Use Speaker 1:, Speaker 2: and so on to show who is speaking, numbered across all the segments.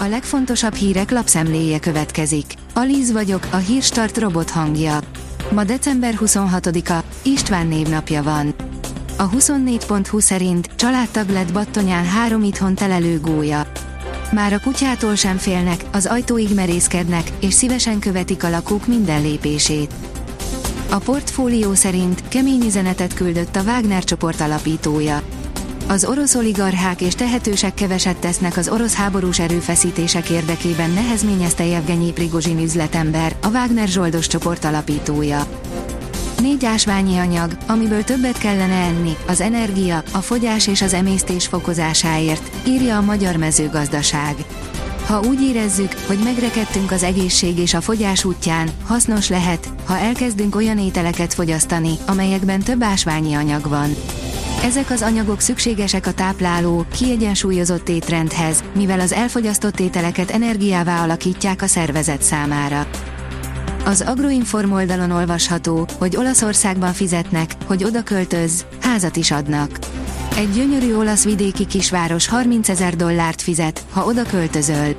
Speaker 1: A legfontosabb hírek lapszemléje következik. Alíz vagyok, a hírstart robot hangja. Ma december 26-a, István névnapja van. A 24.20 szerint családtag lett Battonyán három itthon telelő gólya. Már a kutyától sem félnek, az ajtóig merészkednek, és szívesen követik a lakók minden lépését. A portfólió szerint kemény üzenetet küldött a Wagner csoport alapítója. Az orosz oligarchák és tehetősek keveset tesznek az orosz háborús erőfeszítések érdekében nehezményezte Jevgenyi Prigozsin üzletember, a Wagner zsoldos csoport alapítója. Négy ásványi anyag, amiből többet kellene enni, az energia, a fogyás és az emésztés fokozásáért, írja a Magyar Mezőgazdaság. Ha úgy érezzük, hogy megrekedtünk az egészség és a fogyás útján, hasznos lehet, ha elkezdünk olyan ételeket fogyasztani, amelyekben több ásványi anyag van. Ezek az anyagok szükségesek a tápláló, kiegyensúlyozott étrendhez, mivel az elfogyasztott ételeket energiává alakítják a szervezet számára. Az Agroinform oldalon olvasható, hogy Olaszországban fizetnek, hogy oda költöz, házat is adnak. Egy gyönyörű olasz vidéki kisváros 30 ezer dollárt fizet, ha oda költözöl.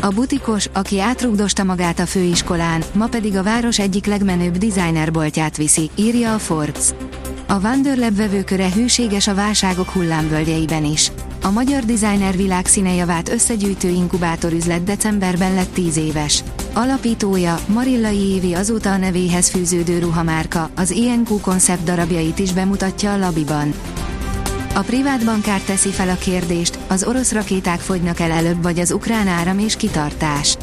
Speaker 1: A butikos, aki átrugdosta magát a főiskolán, ma pedig a város egyik legmenőbb designerboltját viszi, írja a Forbes. A Wanderlab vevőköre hűséges a válságok hullámvölgyeiben is. A magyar designer világ színejavát összegyűjtő inkubátorüzlet decemberben lett 10 éves. Alapítója, Marillai Évi azóta a nevéhez fűződő ruhamárka, az INQ koncept darabjait is bemutatja a Labiban. A privát bankár teszi fel a kérdést, az orosz rakéták fogynak el előbb vagy az ukrán áram és kitartás.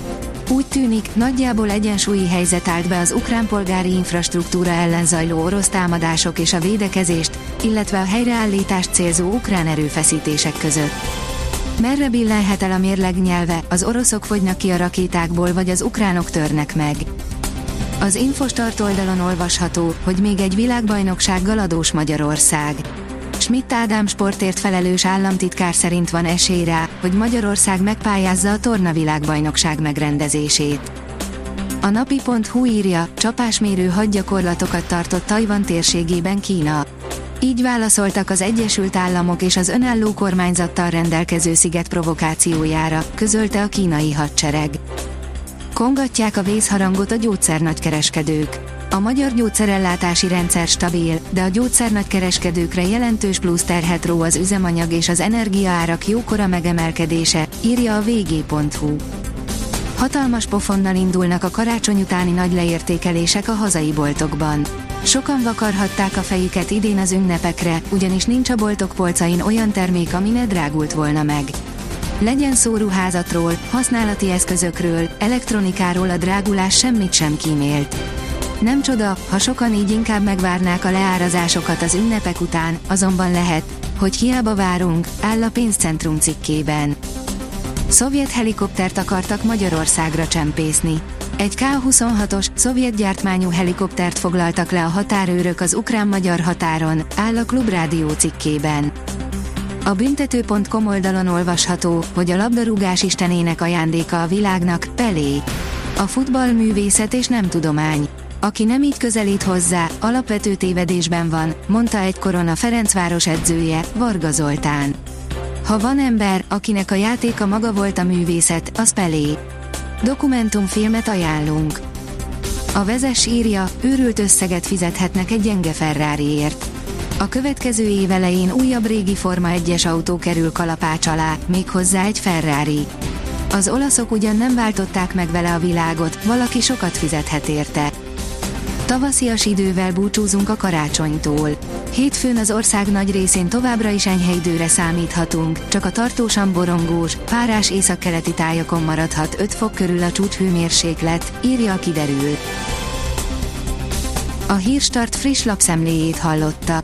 Speaker 1: Úgy tűnik, nagyjából egyensúlyi helyzet állt be az ukrán polgári infrastruktúra ellen zajló orosz támadások és a védekezést, illetve a helyreállítást célzó ukrán erőfeszítések között. Merre billenhet el a mérleg nyelve, az oroszok fogynak ki a rakétákból vagy az ukránok törnek meg. Az Infostart oldalon olvasható, hogy még egy világbajnoksággal adós Magyarország. Schmidt Ádám sportért felelős államtitkár szerint van esély rá, hogy Magyarország megpályázza a tornavilágbajnokság megrendezését. A napi.hu írja, csapásmérő hadgyakorlatokat tartott Tajvan térségében Kína. Így válaszoltak az Egyesült Államok és az önálló kormányzattal rendelkező sziget provokációjára, közölte a kínai hadsereg. Kongatják a vészharangot a gyógyszernagykereskedők. A magyar gyógyszerellátási rendszer stabil, de a gyógyszernagykereskedőkre jelentős plusz terhet ró az üzemanyag és az energiaárak jókora megemelkedése, írja a vg.hu. Hatalmas pofonnal indulnak a karácsony utáni nagy leértékelések a hazai boltokban. Sokan vakarhatták a fejüket idén az ünnepekre, ugyanis nincs a boltok polcain olyan termék, ami ne drágult volna meg. Legyen szó ruházatról, használati eszközökről, elektronikáról a drágulás semmit sem kímélt. Nem csoda, ha sokan így inkább megvárnák a leárazásokat az ünnepek után, azonban lehet, hogy hiába várunk, áll a pénzcentrum cikkében. Szovjet helikoptert akartak Magyarországra csempészni. Egy K-26-os, szovjet gyártmányú helikoptert foglaltak le a határőrök az ukrán-magyar határon, áll a Klubrádió cikkében. A büntető.com oldalon olvasható, hogy a labdarúgás istenének ajándéka a világnak, Pelé. A futball művészet és nem tudomány. Aki nem így közelít hozzá, alapvető tévedésben van, mondta egykoron a Ferencváros edzője, Varga Zoltán. Ha van ember, akinek a játéka maga volt a művészet, az Pelé. Dokumentumfilmet ajánlunk. A vezes írja, őrült összeget fizethetnek egy gyenge Ferrariért. A következő év elején újabb régi Forma 1-es autó kerül kalapács alá, méghozzá egy Ferrari. Az olaszok ugyan nem váltották meg vele a világot, valaki sokat fizethet érte. Tavaszias idővel búcsúzunk a karácsonytól. Hétfőn az ország nagy részén továbbra is enyhe időre számíthatunk, csak a tartósan borongós, párás északkeleti tájakon maradhat 5 fok körül a csúcshőmérséklet, írja a kiderül. A Hírstart friss lapszemléjét hallotta.